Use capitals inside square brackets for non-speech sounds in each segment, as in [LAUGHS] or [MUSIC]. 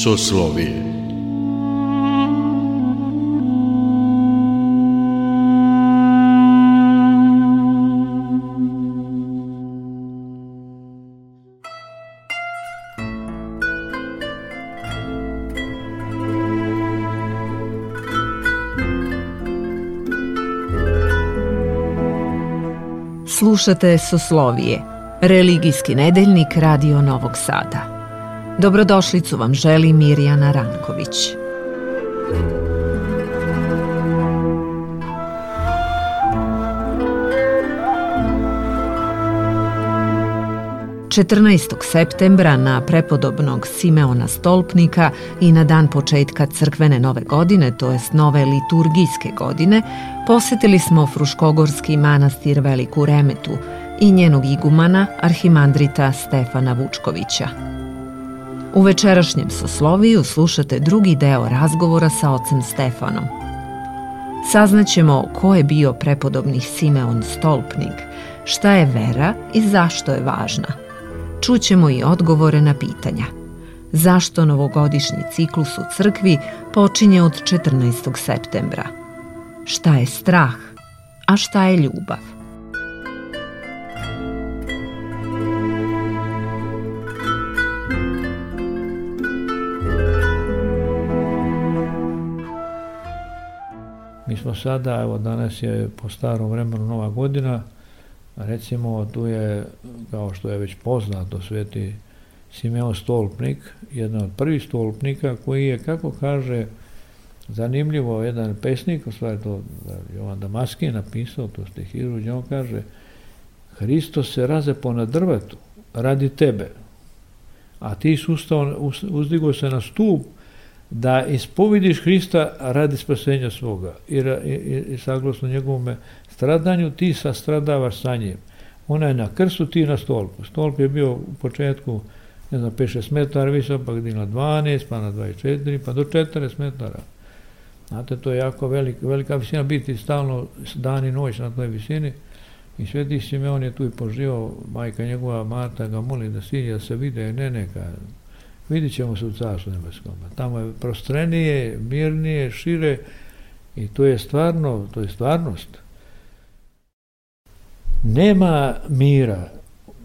Soslovi Slušate Soslovije, religijski nedeljnik Radio Novog Sada. Dobrodošlicu vam želi Mirjana Ranković. 14. septembra na prepodobnog Simeona Stolpnika i na dan početka crkvene nove godine, to jest nove liturgijske godine, posetili smo Fruškogorski manastir Veliku Remetu i njenog igumana, arhimandrita Stefana Vučkovića. U večerašnjem sosloviju slušate drugi deo razgovora sa ocem Stefanom. Saznaćemo ko je bio prepodobni Simeon Stolpnik, šta je vera i zašto je važna – čućemo i odgovore na pitanja. Zašto novogodišnji ciklus u crkvi počinje od 14. septembra? Šta je strah, a šta je ljubav? Mi smo sada, evo danas je po starom vremenu Nova godina, Recimo, tu je, kao što je već poznato, sveti Simeon Stolpnik, jedan od prvih stolpnika koji je, kako kaže, zanimljivo, jedan pesnik, u stvari to da, Jovan Damaski je napisao, to stihiru, gdje on kaže, Hristos se razepo na drvetu radi tebe, a ti sustao, uzdigo se na stup da ispovidiš Hrista radi spasenja svoga i, i, i saglasno njegovome stradanju ti sastradavaš sa njim. Ona je na krstu, ti na stolpu. Stolp je bio u početku, ne znam, 5-6 metara visok, pa gdje na 12, pa na 24, pa do 40 metara. Znate, to je jako velik, velika visina, biti stalno dan i noć na toj visini. I sveti Simeon je tu i poživao, majka njegova Marta ga moli da siđe, da se vide, ne neka, vidit ćemo se u Carstvu Nebeskom. Tamo je prostrenije, mirnije, šire i to je stvarno, to je stvarnost. Nema mira,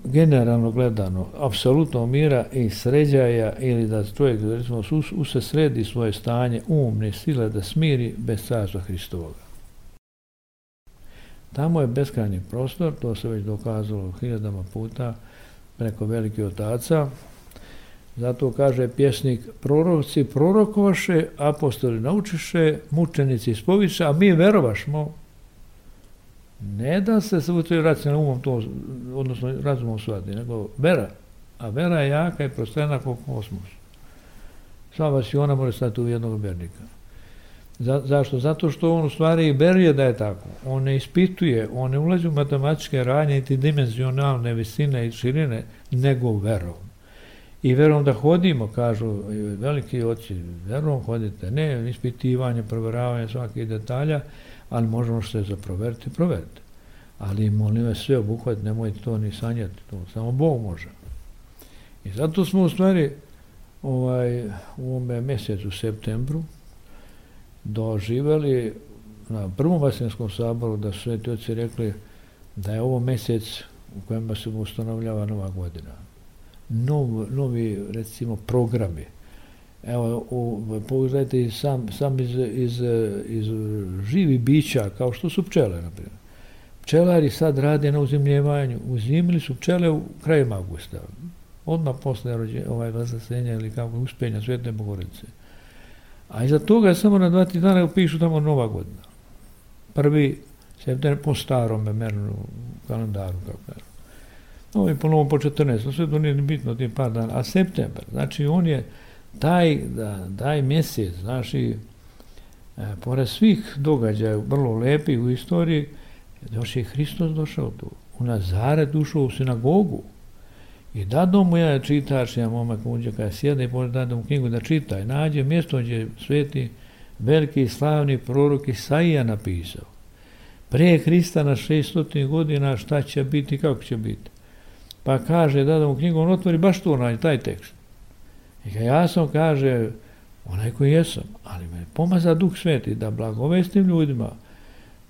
generalno gledano, apsolutno mira i sređaja ili da čovjek recimo, sredi svoje stanje umne sile da smiri bez carstva Hristovoga. Tamo je beskrajni prostor, to se već dokazalo hiljadama puta preko velikih otaca. Zato kaže pjesnik, proroci prorokovaše, apostoli naučiše, mučenici ispoviše, a mi verovašmo ne da se svutuje racionalno umom to, odnosno razumom shvati, nego vera. A vera je jaka i prostrena kao kosmos. Sva i ona može stati u jednog bernika. Za, zašto? Zato što on u stvari i berije da je tako. On ne ispituje, on ne ulazi u matematičke radnje i dimenzionalne visine i širine, nego verom. I verom da hodimo, kažu e, veliki oci, verom hodite, ne ispitivanje, proveravanje svakih detalja, ali možemo što je za proveriti, proverite. Ali molim vas sve obuhvat, nemoj to ni sanjati, to samo Bog može. I zato smo u stvari ovaj, u ovome mesecu, septembru, doživjeli na prvom vasenskom saboru da su sveti oci rekli da je ovo mesec u kojem se ustanovljava nova godina. Nov, novi, recimo, programi Evo, u, pogledajte i sam, sam iz, iz, iz živi bića, kao što su pčele, na primjer. Pčelari sad rade na uzimljevanju. Uzimili su pčele u krajem augusta. Odmah posle rođe, ovaj glasasenja ili kako uspenja Svetne Bogorice. A iza toga samo na 20 dana upišu tamo Nova godina. Prvi september po starom mernu kalendaru, kako je. Novi po novom po 14. Sve to nije bitno, ti par dana. A septembar, znači on je taj, da, taj mjesec, znači, e, pored svih događaja vrlo lepi u istoriji, još je Hristos došao tu, u Nazaret ušao u sinagogu. I da domu ja čitaš, ja momak uđe kada sjede i pored dado mu knjigu da čita i nađe mjesto gdje sveti veliki i slavni prorok Isaija napisao. Pre Hrista na 600 godina šta će biti, kako će biti. Pa kaže, da dom knjigu, on otvori baš to onaj, taj tekst. I ja sam, kaže, onaj koji jesam, ali me pomaza duh sveti da blagovestim ljudima,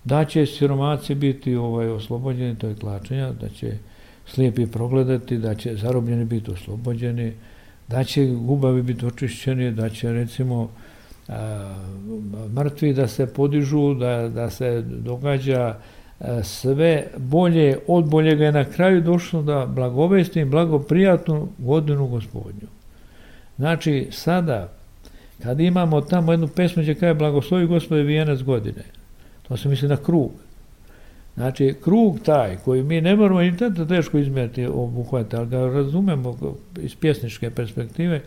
da će siromaci biti ovaj, oslobođeni toj tlačenja, da će slijepi progledati, da će zarobljeni biti oslobođeni, da će gubavi biti očišćeni, da će recimo a, mrtvi da se podižu, da, da se događa a, sve bolje, od boljega je na kraju došlo da blagovestim, blagoprijatnu godinu gospodnju. Znači, sada, kad imamo tamo jednu pesmu gdje kaže blagoslovi gospode vijenac godine, to se misli na krug. Znači, krug taj koji mi ne moramo i tada teško izmjeriti obuhvata, ali ga da razumemo iz pjesničke perspektive,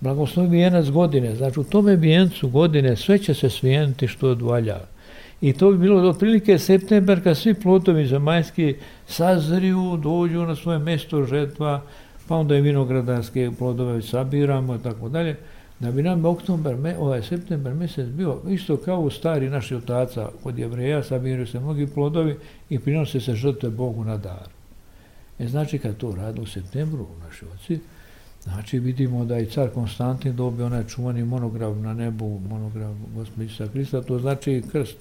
blagoslovi vijenac godine, znači u tome vijencu godine sve će se svijeniti što odvalja. I to bi bilo otprilike septembar kad svi plotovi zemaljski sazriju, dođu na svoje mesto žetva, pa onda i vinogradarske plodove sabiramo i tako dalje, da bi nam oktober, me, ovaj september mjesec bio isto kao u stari naši otaca kod jevreja, sabiraju se mnogi plodovi i prinose se žrtve Bogu na dar. E znači kad to rade u septembru u našoj oci, znači vidimo da i car Konstantin dobio onaj čuvani monograf na nebu, monograf gospodina Hrista, to znači krst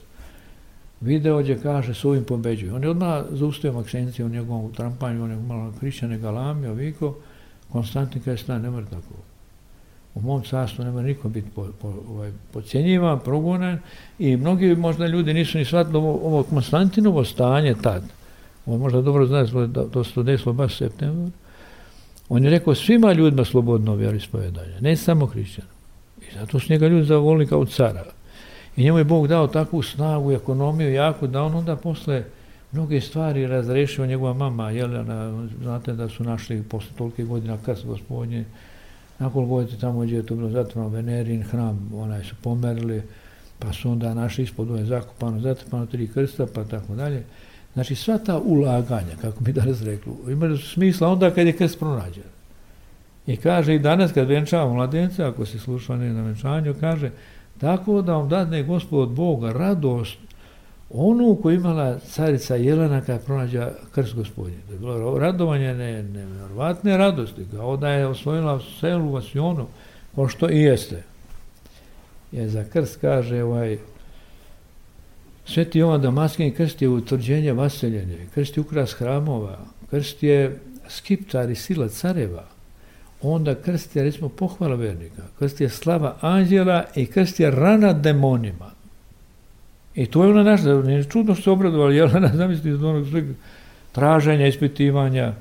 video gdje kaže s ovim pobeđuju. On je odmah zaustio Maksenciju u njegovom trampanju, on je malo hrišćane galamio, viko, Konstantin kaže stane, ne mora tako. U mom carstvu ne mora niko biti po, po, ovaj, pocijenjivan, progonan i mnogi možda ljudi nisu ni shvatili ovo, ovo Konstantinovo stanje tad. On možda dobro zna da, da, da to se desilo baš septembar. On je rekao svima ljudima slobodno vjeroispovedanje, ne samo hrišćanima. I zato su njega ljudi zavolili kao cara. I njemu je Bog dao takvu snagu i ekonomiju jaku da on onda posle mnoge stvari razrešio njegova mama Jelena, znate da su našli posle tolike godina kas gospodnje, nakon godine tamo gdje je to bilo zatvorno Venerin hram, onaj su pomerili, pa su onda našli ispod ove zakopano, zatrpano tri krsta, pa tako dalje. Znači, sva ta ulaganja, kako mi danas rekli, ima smisla onda kad je krst pronađen. I kaže i danas kad venčava mladenca, ako se sluša na venčanju, kaže, Tako da vam dadne gospod Boga radost onu koju imala carica Jelena kad pronađa krst gospodin. To je bilo radovanje ne, nevjerovatne radosti, kao da je osvojila selu vasionu, kao što i jeste. Je za krst kaže ovaj, Sveti Jovan Damaskin krst je utvrđenje vaseljenje, krst je ukras hramova, krst je skiptar i sila careva, onda krst je recimo pohvala vernika, krst je slava anđela i krst je rana demonima. I to je ona naša, da, ne čudno što se obradovali, jel, [LAUGHS] ne znam iz onog svega traženja, ispitivanja.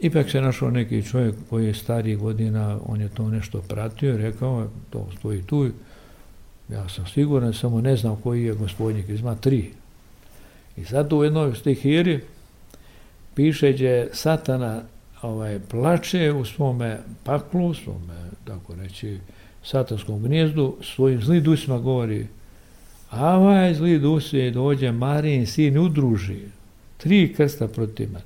Ipak se našao neki čovjek koji je stariji godina, on je to nešto pratio, rekao, to stoji tu, ja sam siguran, samo ne znam koji je gospodnik, izma tri. I sad u jednoj stihiri piše gdje satana ovaj, plače u svome paklu, u svome, tako reći, satanskom gnjezdu, svojim zli dusima govori, a ovaj zli dus dođe Marijin sin udruži, tri krsta protiv mene.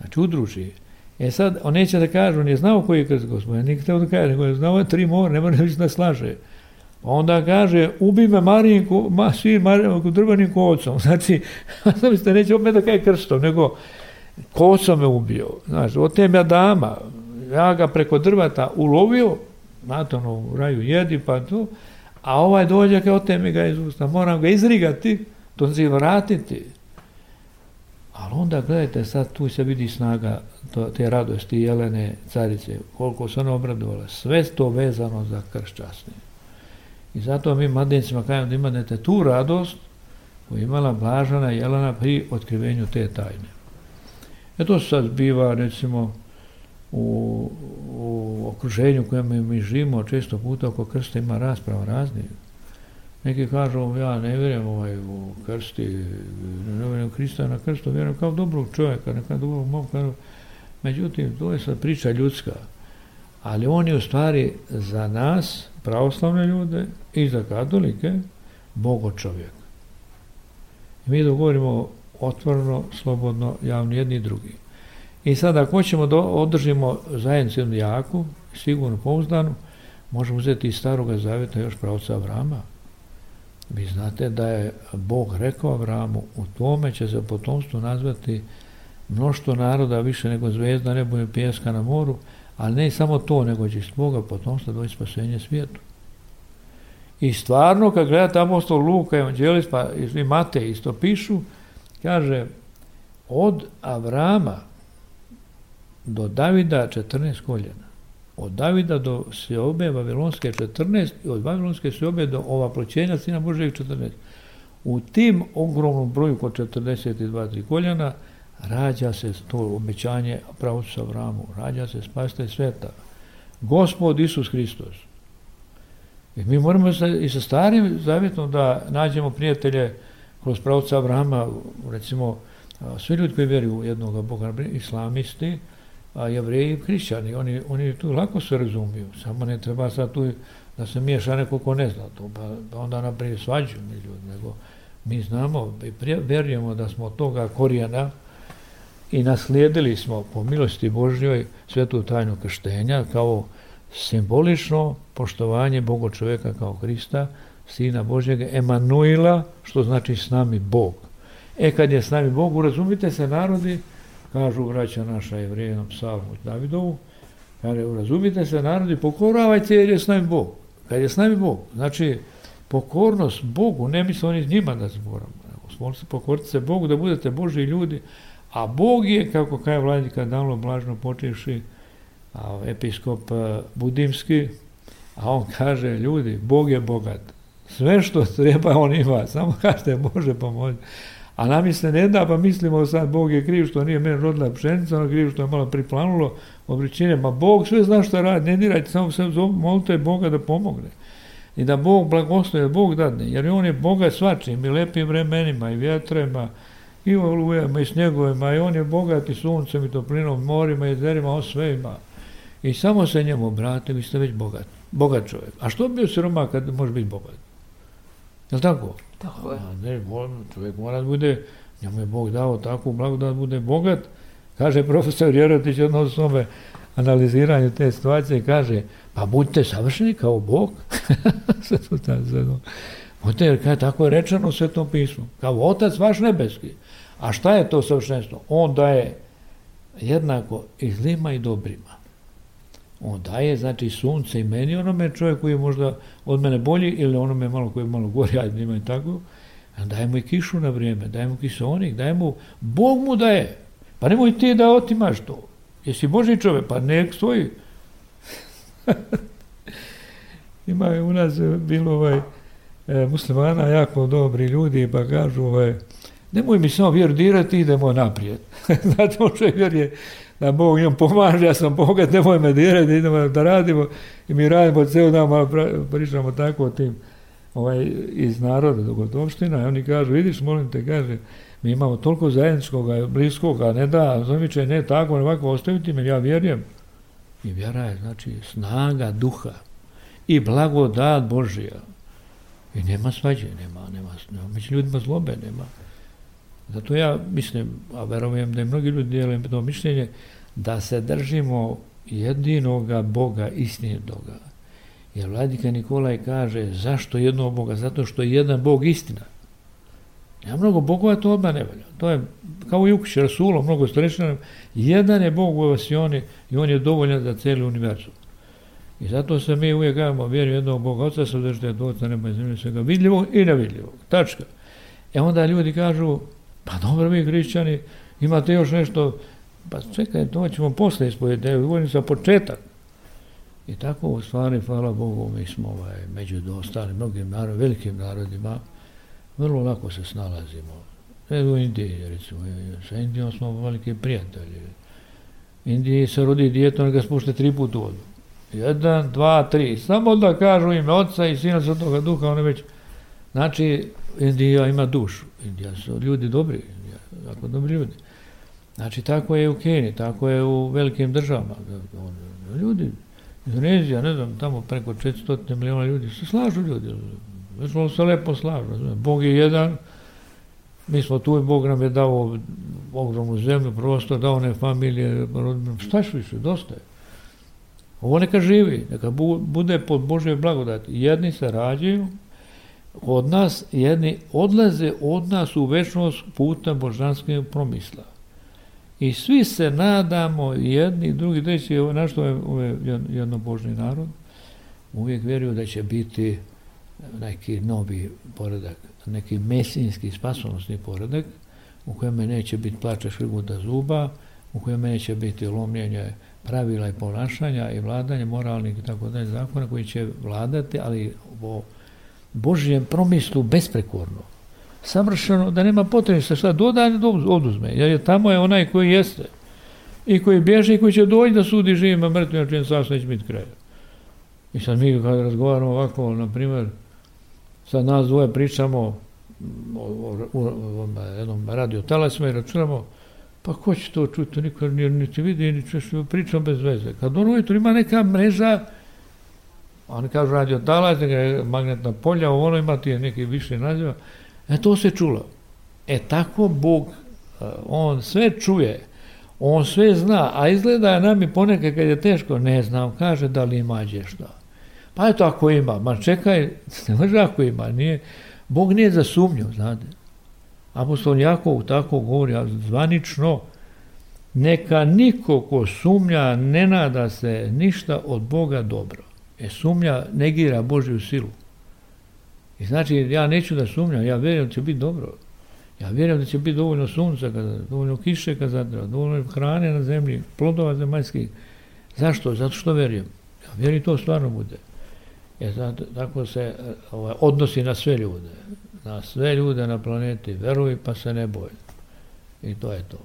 Znači udruži. E sad, on neće da kaže, on je znao koji je krst gospodin, nije htio da kaže, nego je znao tri mora, ne mora da slaže. onda kaže, ubi me Marijin, ma, sin Marijin, drvenim kovcom. [LAUGHS] Znači, [LAUGHS] sam ste neće opet da kaže krstom, nego Ko sam me ubio? Znaš, otem ja dama, ja ga preko drvata ulovio, znate ono, u raju jedi pa tu, a ovaj dođe kao otem ga iz usta, moram ga izrigati, to se znači vratiti. Ali onda gledajte, sad tu se vidi snaga to, te radosti Jelene carice, koliko se ona obradovala, sve to vezano za kršćasnje. I zato mi mladencima kažemo da imate tu radost koju imala Blažana Jelena pri otkrivenju te tajne. E to sad biva, recimo, u, u okruženju u kojem mi živimo, često puta oko krsta ima rasprava raznih. Neki kažu, ja ne vjerujem ovaj, u krsti, ne vjerujem Krista na krstu, vjerujem kao dobrog čovjeka, neka dobrog momka. Međutim, to je sad priča ljudska. Ali on je u stvari za nas, pravoslavne ljude i za katolike, bogo čovjek. I mi dogovorimo otvoreno, slobodno, javno, jedni i drugi. I sada ako hoćemo da održimo zajednicu jednu jaku, sigurno pouzdanu, možemo uzeti iz starog zaveta još pravca Avrama. Vi znate da je Bog rekao Avramu, u tome će se potomstvo nazvati mnošto naroda, više nego zvezda, nebo je pjeska na moru, ali ne samo to, nego će iz Boga potomstva doći spasenje svijetu. I stvarno, kad gledate apostol Luka, evanđelist, pa i Matej isto pišu, Kaže, od Avrama do Davida 14 koljena. Od Davida do Seobe Babilonske 14 i od Babilonske Seobe do ova proćenja Sina Božeg 14. U tim ogromnom broju kod 42 koljena rađa se to obećanje pravocu Avramu, rađa se spastaj sveta. Gospod Isus Hristos. I mi moramo i sa starim zavjetom da nađemo prijatelje kroz pravca Abrahama, recimo, svi ljudi koji vjeruju u jednog Boga, islamisti, a jevreji i hrišćani, oni, oni tu lako se razumiju, samo ne treba sad tu da se miješa neko ko ne zna to, pa, pa onda napravi svađu mi ljudi, nego mi znamo i prije, verujemo da smo od toga korijena i naslijedili smo po milosti Božnjoj svetu tajnu krštenja kao simbolično poštovanje Boga čoveka kao Hrista, Sina Božjega, Emanuila, što znači s nami Bog. E kad je s nami Bog, urazumite se narodi, kažu vraća naša jevrejenom psalmu Davidovu, kaže, urazumite se narodi, pokoravajte jer je s nami Bog. Kad je s nami Bog, znači pokornost Bogu, ne misle oni njima da se moramo, nego se pokoriti se Bogu, da budete Boži ljudi, a Bog je, kako kaže Vladika Danilo Blažno počevši, a, episkop eh, Budimski, a on kaže, ljudi, Bog je bogat, Sve što treba on ima, samo kažete može pomoći. A namisle ne da, pa mislimo sad Bog je kriv što nije meni rodila pšenica, on je kriv što je malo priplanulo obričine. Ma Bog sve zna što radi, ne dirajte, samo se molite Boga da pomogne. I da Bog blagoslovi, da Bog dadne, jer on je Boga svačim i lepim vremenima i vjetrema, i olujama i snjegovima i on je bogat i suncem i toplinom, morima i jezerima, on sve ima. I samo se njemu obratite, vi ste već bogat, bogat čovjek. A što bi bio siroma kad može biti bogat? Je li tako? Tako je. A, ne, čovjek mora da bude, njemu je Bog dao takvu blagodat da bude bogat. Kaže profesor Jerotić jedno od svome analiziranje te situacije, kaže, pa budite savršeni kao Bog. [LAUGHS] Budite, jer kada je tako rečeno u Svetom pismu, kao Otac vaš nebeski. A šta je to savršenstvo? On daje jednako i zlima i dobrima. On daje, znači, sunce i meni, onome čovjek koji je možda od mene bolji ili onome malo koji je malo gori, ajde, i tako, daje mu i kišu na vrijeme, daje mu kisonik, daje mu, Bog mu daje. Pa nemoj ti da otimaš to. Jesi Boži čovjek, pa nek svoj. [LAUGHS] Ima je u nas bilo ovaj, e, muslimana jako dobri ljudi, pa kažu ovaj, nemoj mi samo vjeru idemo naprijed. [LAUGHS] Znate, on čovjek je, da Bog njom pomaže, ja sam bogat, nemoj me dirati, idemo da radimo i mi radimo ceo dan, malo pričamo tako o tim ovaj, iz naroda, od opština, i oni kažu, vidiš, molim te, kaže, mi imamo toliko zajedničkog, bliskog, a ne da, zamiče, ne tako, ne ovako, ostaviti me, ja vjerujem. I vjera je, znači, snaga duha i blagodat Božija. I nema svađe, nema, nema, nema, među ljudima zlobe, nema. Zato ja mislim, a verujem da i mnogi ljudi dijele to mišljenje, da se držimo jedinoga Boga, istinitoga. Jer vladika Nikolaj kaže, zašto jednog Boga? Zato što je jedan Bog istina. Ja mnogo bogova to odmah ne valja. To je kao i ukuće Rasulo, mnogo strešeno. Jedan je Bog u evasioni i on je dovoljan za cijeli univerzum. I zato se mi uvijek gledamo, vjerujem jednog Boga, oca se održite od oca, nema i zemlje svega, vidljivog i nevidljivog. Tačka. E onda ljudi kažu, Pa dobro mi hrišćani, imate još nešto, pa čekaj, to ćemo posle ispovjeti, govorim za početak. I tako u stvari, hvala Bogu, mi smo ovaj, među ostalim mnogim narodima, velikim narodima, vrlo lako se snalazimo. Sve u Indiji, recimo, sa Indijom smo veliki prijatelji. Indiji se rodi dijete, on ga spušta tri puta u vodu. Jedan, dva, tri. Samo da kažu ime oca i sina sa Svetoga duha, oni već Znači, Indija ima dušu. Indija su ljudi dobri, Indija jako dobri ljudi. Znači, tako je u Keniji, tako je u velikim državama. Ljudi, Indonezija, ne znam, tamo preko 400 miliona ljudi, se slažu ljudi. Vrlo se lepo slažu. Bog je jedan, mi smo tu i Bog nam je dao ogromnu zemlju, prostor, dao ne familije, rodbinu, šta ću više, dosta je. Ovo neka živi, neka bude pod Božoj blagodati. Jedni se rađaju, od nas, jedni odlaze od nas u večnost puta božanske promisla. I svi se nadamo, jedni, drugi, treći, da našto je ovaj jednobožni narod, uvijek vjeruju da će biti neki novi poredak, neki mesinski spasonosni poredak, u kojem neće biti plaća šljivuda zuba, u kojem neće biti lomljenje pravila i ponašanja i vladanje moralnih i tako dalje zakona koji će vladati, ali po Božijem promislu besprekorno. Savršeno, da nema potrebe se šta doda, ne oduzme. Jer tamo je onaj koji jeste. I koji bježe i koji će doći da sudi živima mrtvima, čijem sasno neće biti kraja. I sad mi kad razgovaramo ovako, na primjer, sad nas dvoje pričamo o, o, o, jednom radio talasima i računamo, pa ko će to čuti, niko niti vidi, niti pričam bez veze. Kad ono ujutro ima neka mreža, Oni kažu radio talaz, magnetna polja, ono ima ti neki više naziva. E to se čulo. E tako Bog, e, on sve čuje, on sve zna, a izgleda nam i ponekad kad je teško, ne znam, kaže da li ima što. Pa eto ako ima, ma čekaj, [LAUGHS] ne može ako ima, nije, Bog nije za sumnju, znate. Apostol Jakov tako govori, a zvanično, neka niko ko sumnja ne nada se ništa od Boga dobro. E sumnja negira Božju silu. I znači ja neću da sumnjam, ja verujem da će biti dobro. Ja verujem da će biti dovoljno sunca, kada, dovoljno kiše kada, dovoljno hrane na zemlji, plodova zemaljskih. Zašto? Zato što verujem. Ja vjerujem to stvarno bude. E zato, tako se e, ovaj, odnosi na sve ljude. Na sve ljude na planeti. Veruj pa se ne boj. I to je to.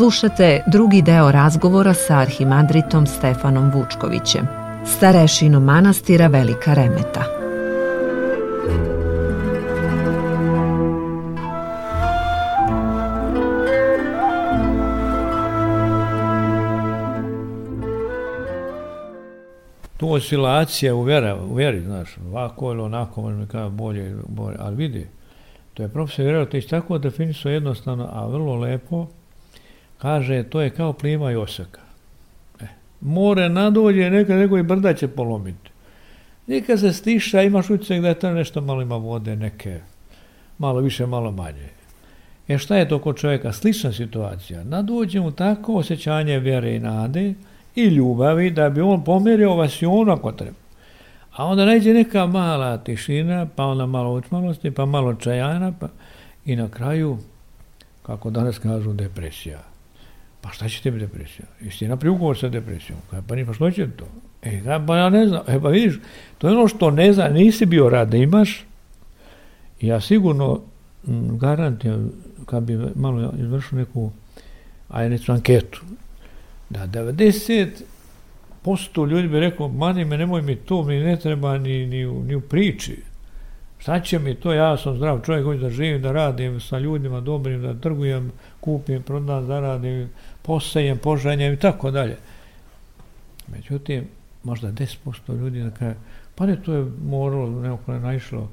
Slušate drugi deo razgovora sa arhimandritom Stefanom Vučkovićem, starešinom manastira Velika Remeta. Tu oscilacija u, vera, u veri, znaš, ovako ili onako, možda mi kada bolje, bolje, ali vidi, to je profesor vjerojatno iz tako definisao jednostavno, a vrlo lepo, Kaže, to je kao plima i osaka. E, more nadođe, neka nego i brda će polomiti. Neka se stiša, imaš utisak da je to nešto malo ima vode, neke, malo više, malo manje. E šta je to kod čoveka? Slična situacija. Nadođe mu tako osjećanje vjere i nade i ljubavi da bi on pomerio vas vasionu ako treba. A onda najde neka mala tišina, pa onda malo učmalosti, pa malo čajana, pa i na kraju, kako danas kažu, depresija. Pa šta će tebi depresija? Jesi ti napravio ugovor sa depresijom? Kaj, pa ni, pa što će to? E, kaj, pa ja ne znam. E, pa vidiš, to je ono što ne zna, nisi bio rad da imaš, ja sigurno m, kad bi malo izvršio neku, aj da anketu, da 90% ljudi bi rekao, mani me, nemoj mi to, mi ne treba ni, ni, ni u priči. Šta će mi to, ja sam zdrav čovjek, hoću da živim, da radim sa ljudima dobrim, da trgujem, kupim, prodam, zaradim, posejem, poženjem i tako dalje. Međutim, možda 10% ljudi da kraju, pa ne, to je moralo, neko je naišlo.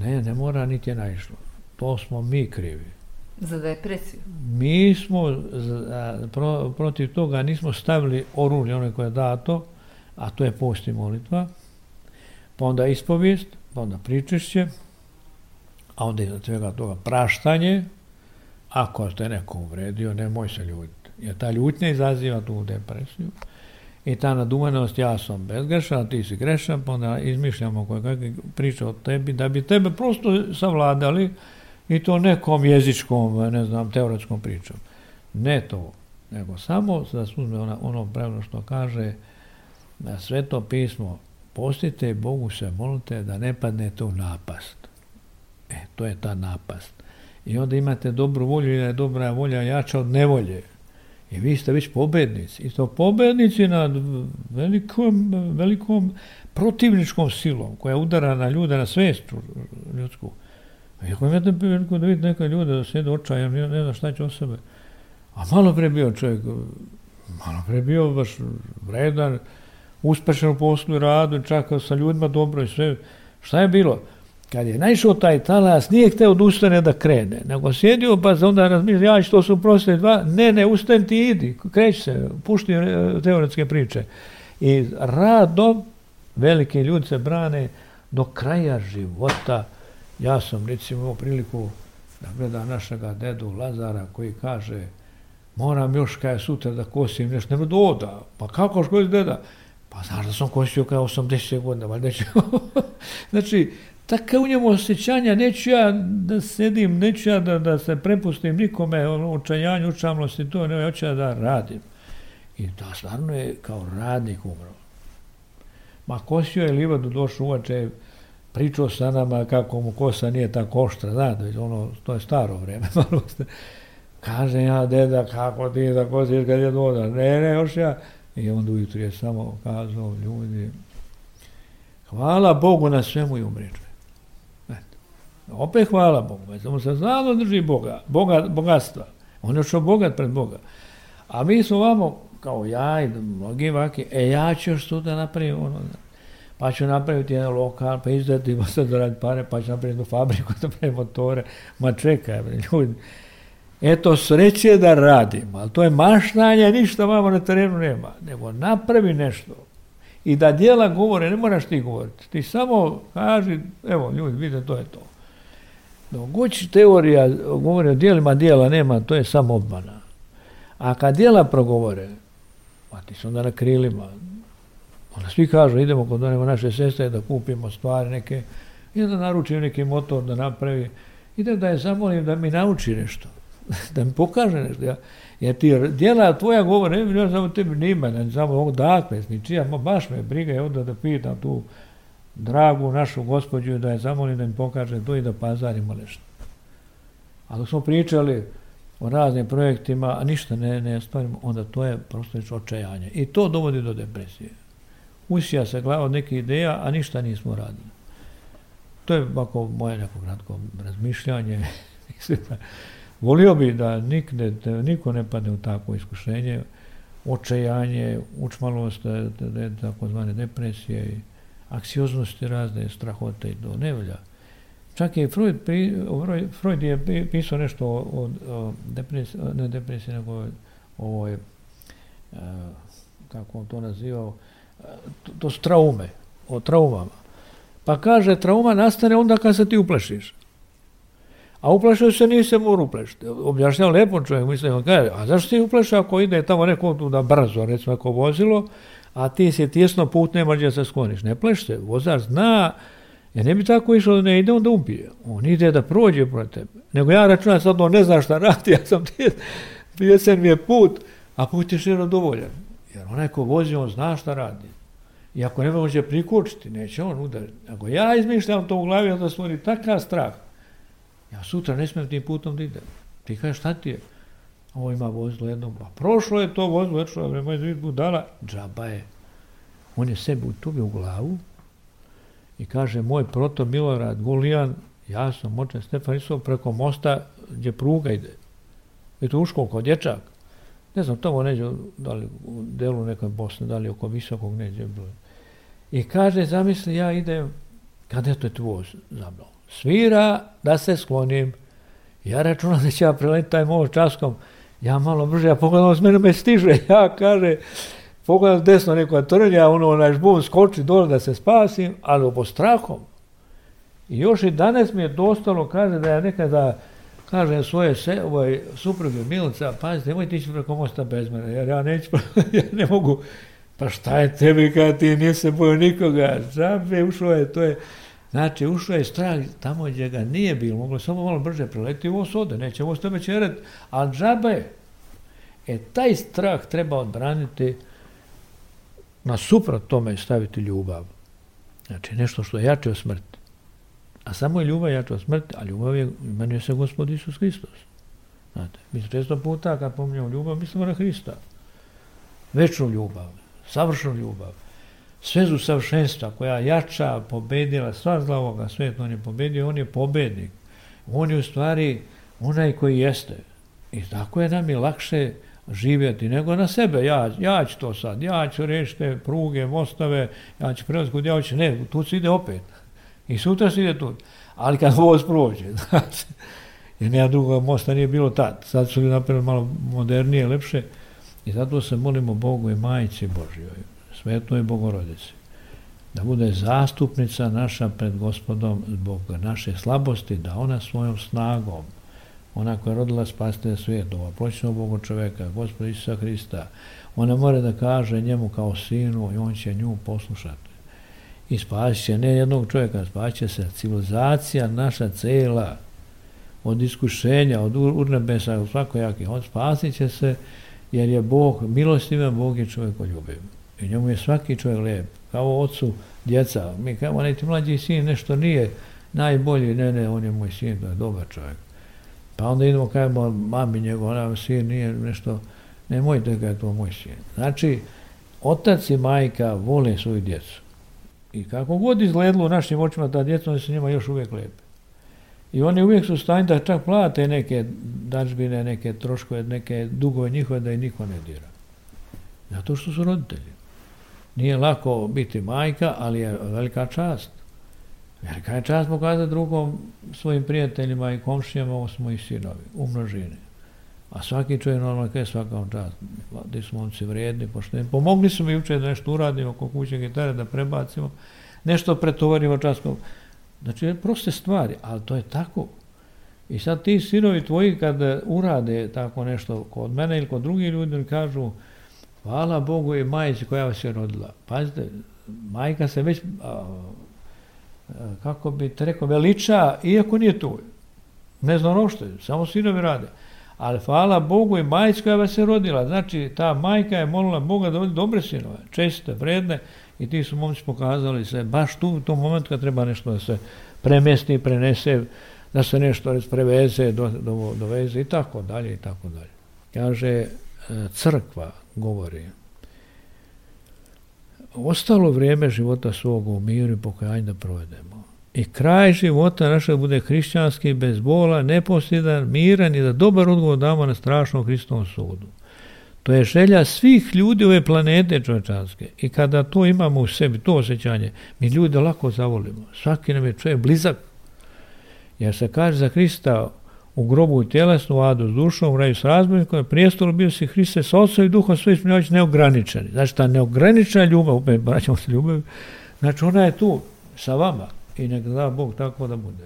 Ne, ne mora, niti je naišlo. To smo mi krivi. Za depresiju? Mi smo za, pro, protiv toga, nismo stavili oružje, ono koje je dato, a to je post i molitva, pa onda ispovijest, pa onda pričešće, a onda iza svega toga praštanje, ako ste neko uvredio, nemoj se ljutiti, jer ta ljutnja izaziva tu depresiju. I ta nadumanost, ja sam bezgrešan, ti si grešan, pa onda izmišljamo koje kakve priče o tebi, da bi tebe prosto savladali i to nekom jezičkom, ne znam, teoretskom pričom. Ne to, nego samo da se uzme ono, ono pravno što kaže, sve to pismo postite Bogu se molite da ne padnete u napast. E, to je ta napast. I onda imate dobru volju i da je dobra volja jača od nevolje. I vi ste već pobednici. I to pobednici nad velikom, velikom protivničkom silom koja udara na ljude, na svest ljudsku. I ako imate priliku da vidite neke ljude da sede očajan, ne, ne zna šta će o sebe. A malo pre bio čovjek, malo pre bio baš vredan, uspešan u poslu i radu, čak sa ljudima dobro i sve. Šta je bilo? Kad je naišao taj talas, nije hteo da ustane da krene, nego sjedio pa se onda razmišlja, ja što su proste dva, ne, ne, ustani ti idi, kreći se, pušti e, teoretske priče. I rado velike ljudi se brane do kraja života. Ja sam recimo imao priliku da gledam našega dedu Lazara koji kaže moram još kaj sutra da kosim nešto, ne da, pa kako što deda? Pa znaš da sam kosio kao 80 godina, valjda ću... [LAUGHS] znači, tako u njemu osjećanja, neću ja da sedim, neću ja da, da se prepustim nikome, ono, učanjanju, učamlosti, to ne, hoću ja da radim. I da, stvarno je kao radnik umro. Ma kosio je livadu došao uvače, pričao sa nama kako mu kosa nije tako oštra, da, ono, to je staro vreme, [LAUGHS] Kaže ja, deda, kako ti da kosiš kad je doda? Ne, ne, još ja, I onda ujutro je samo kazao ljudi, hvala Bogu na svemu i umrećuje. Opet hvala Bogu, eto mu se znalo drži Boga, Boga, bogatstva. On je što bogat pred Boga. A mi smo vamo, kao ja i mnogi vaki, e ja ću još tu da napravim ono, pa ću napraviti jedan lokal, pa izdati ima [LAUGHS] pa sad da pare, pa ću napraviti jednu fabriku, [LAUGHS] da napravim motore. Ma čekaj, ljudi, Eto, sreće da radim, ali to je maštanje, ništa vamo na terenu nema. Nego napravi nešto. I da djela govore, ne moraš ti govoriti. Ti samo kaži, evo ljudi, vidite, to je to. Mogući teorija govori o dijelima, dijela nema, to je samo obmana. A kad dijela progovore, pa ti su onda na krilima, onda svi kažu, idemo kod one naše sestre da kupimo stvari neke, i da naručim neki motor da napravi, idem da, da je zamolim da mi nauči nešto. [LAUGHS] da mi pokaže nešto. Ja, jer ti djela tvoja govore, ne bi ja samo tebi nima, ne znam odakle, s ničija, baš me briga je onda da pitam tu dragu našu gospođu da je zamoli da mi pokaže to i da pazarimo nešto. A smo pričali o raznim projektima, a ništa ne, ne stvarimo, onda to je prosto očajanje. I to dovodi do depresije. Usija se glava od nekih ideja, a ništa nismo radili. To je ovako moje neko kratko razmišljanje. [LAUGHS] Volio bi da nikne, da niko ne padne u takvo iskušenje, očajanje, učmalost, e, takozvane depresije, aksioznosti razne, strahote i do nevlja. Čak je Freud, pri, Freud je pisao nešto o, o depresiji, ne depresiji, nego ovoj, e, kako on to nazivao, to, to su traume, o traumama. Pa kaže, trauma nastane onda kad se ti uplašiš. A uplašio se nisam on uplašio. Objašnjao lepom čovjek, mislim, on kaže, a zašto ti uplašio ako ide tamo neko da brzo, recimo ako vozilo, a ti si tjesno put, nema da gdje se skloniš. Ne pleš se, vozač zna, ja ne bi tako išao da ne ide, onda ubije. On ide da prođe pro tebe. Nego ja računam sad, on ne zna šta radi, [LAUGHS] ja sam tjesan mi je put, a put je širo dovoljan. Jer onaj ko vozi, on zna šta radi. I ako ne može prikučiti, neće on udariti. Ako ja izmišljam to u glavi, onda stvori takav strah Ja sutra ne smem tim putom da idem. Ti kažeš šta ti je? Ovo ima vozilo jednom. Pa prošlo je to vozilo, već je moj zvid budala. Džaba je. On je sebe utubio u glavu i kaže moj proto Milorad Gulijan, ja sam očen Stefan Isov preko mosta gdje pruga ide. I to uško kao dječak. Ne znam, tamo neđe, da li u delu nekoj Bosne, da li oko visokog neđe bilo. I kaže, zamisli, ja idem, kada je to je tvoj zablao svira da se sklonim. Ja računam da će ja preletiti taj most časkom, ja malo brže, ja pogledam, s mene me stiže, [LAUGHS] ja kaže, pogledam desno neko trlja, ono, naš bum skoči dole da se spasim, ali obo strahom. I još i danas mi je dostalo, kaže, da ja nekada kažem svoje se, ovaj, supruge Milica, pazite, nemojte ići preko mosta bez mene, jer ja neću, [LAUGHS] ja ne mogu, pa šta je tebi kad ti nisi se boju nikoga, džabe, ušao je, to je, Znači, ušao je strah tamo gdje ga nije bilo, moglo samo malo brže preleti, ovo se ode, neće, ovo ste već red, ali džaba je. E, taj strah treba odbraniti, nasuprot tome staviti ljubav. Znači, nešto što je jače od smrti. A samo je ljubav jača od smrti, a ljubav je, imenuje se gospod Isus Hristos. Znate, mi često puta kad pominjamo ljubav, mislimo na Hrista. Večnu ljubav, savršenu ljubav svezu savršenstva koja jača, pobedila sva zla ovoga sveta, on je pobedio, on je pobednik. On je u stvari onaj koji jeste. I tako je nam i lakše živjeti nego na sebe. Ja, ja ću to sad, ja ću rešiti pruge, mostove, ja ću prelaz ja hoću. Ne, tu se ide opet. I sutra se ide tu. Ali kad voz prođe, [LAUGHS] znači, jer nema drugog mosta nije bilo tad. Sad su napravili malo modernije, lepše. I zato se molimo Bogu i majici Božjoj svetoj bogorodici. Da bude zastupnica naša pred gospodom zbog naše slabosti, da ona svojom snagom, ona koja je rodila spasitelja svijetova, proćnog Boga čoveka, gospoda Isusa Hrista, ona mora da kaže njemu kao sinu i on će nju poslušati. I spasit će ne jednog čovjeka, spasit će se civilizacija naša cela od iskušenja, od urnebesa, od svakojake. On spasit će se jer je Bog milostivan, Bog je čovjeko ljubiv. I njemu je svaki čovjek lijep. Kao ocu djeca. Mi kao onaj mlađi sin nešto nije najbolji. Ne, ne, on je moj sin, to je dobar čovjek. Pa onda idemo kao mami njegov, ona sin nije nešto, nemojte da ga je to moj sin. Znači, otac i majka vole svoju djecu. I kako god izgledalo u našim očima ta djeca, oni se njima još uvijek lepe. I oni uvijek su u da čak plate neke dažbine, neke troškove, neke dugove njihove da i niko ne dira. Zato što su roditelji. Nije lako biti majka, ali je velika čast. Velika je čast pokazati drugom svojim prijateljima i komšijama, ovo smo i sinovi, u množini. A svaki čovjek normalno kaže svaka čast. Ti smo momci vrijedni, pošteni. Pomogli smo mi jučer da nešto uradimo oko kuće gitare, da prebacimo, nešto pretovarimo časkom. Znači, proste stvari, ali to je tako. I sad ti sinovi tvoji kad urade tako nešto kod mene ili kod drugih ljudi, oni kažu, Hvala Bogu i majici koja vas je rodila. Pazite, majka se već, a, a, kako bi te rekao, veliča, iako nije tu. Ne znam ono što je, samo sinovi rade. Ali hvala Bogu i majica koja vas je rodila. Znači, ta majka je molila Boga da vodi dobre sinove, česte, vredne, i ti su momci pokazali se baš tu, u tom momentu kad treba nešto da se premesti, prenese, da se nešto preveze, do, do, doveze i tako dalje i tako dalje. Kaže, e, crkva, govori. Ostalo vrijeme života svog u miru i pokajanju da provedemo. I kraj života naša bude hrišćanski, bez bola, neposjedan, miran i da dobar odgovor damo na strašnom Hristovom sudu. To je želja svih ljudi ove planete čovječanske. I kada to imamo u sebi, to osjećanje, mi ljude lako zavolimo. Svaki nam je čovjek blizak. Jer se kaže za Hrista, u grobu i tjelesnu, adu s dušom, u raju s razbojnikom, prijestolu bio si Hriste s Otcom i Duhom sve ispunjavajući neograničeni. Znači, ta neograničena ljubav, opet braćamo se ljubav, znači ona je tu sa vama i nek da Bog tako da bude.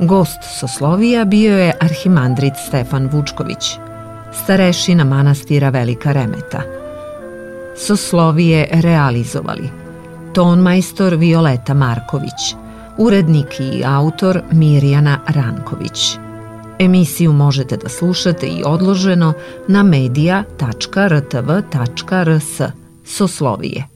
Gost sa Slovija bio je arhimandrit Stefan Vučković starešina manastira Velika Remeta. Soslovije realizovali ton Violeta Marković, urednik i autor Mirjana Ranković. Emisiju možete da slušate i odloženo na media.rtv.rs Soslovije.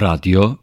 Radio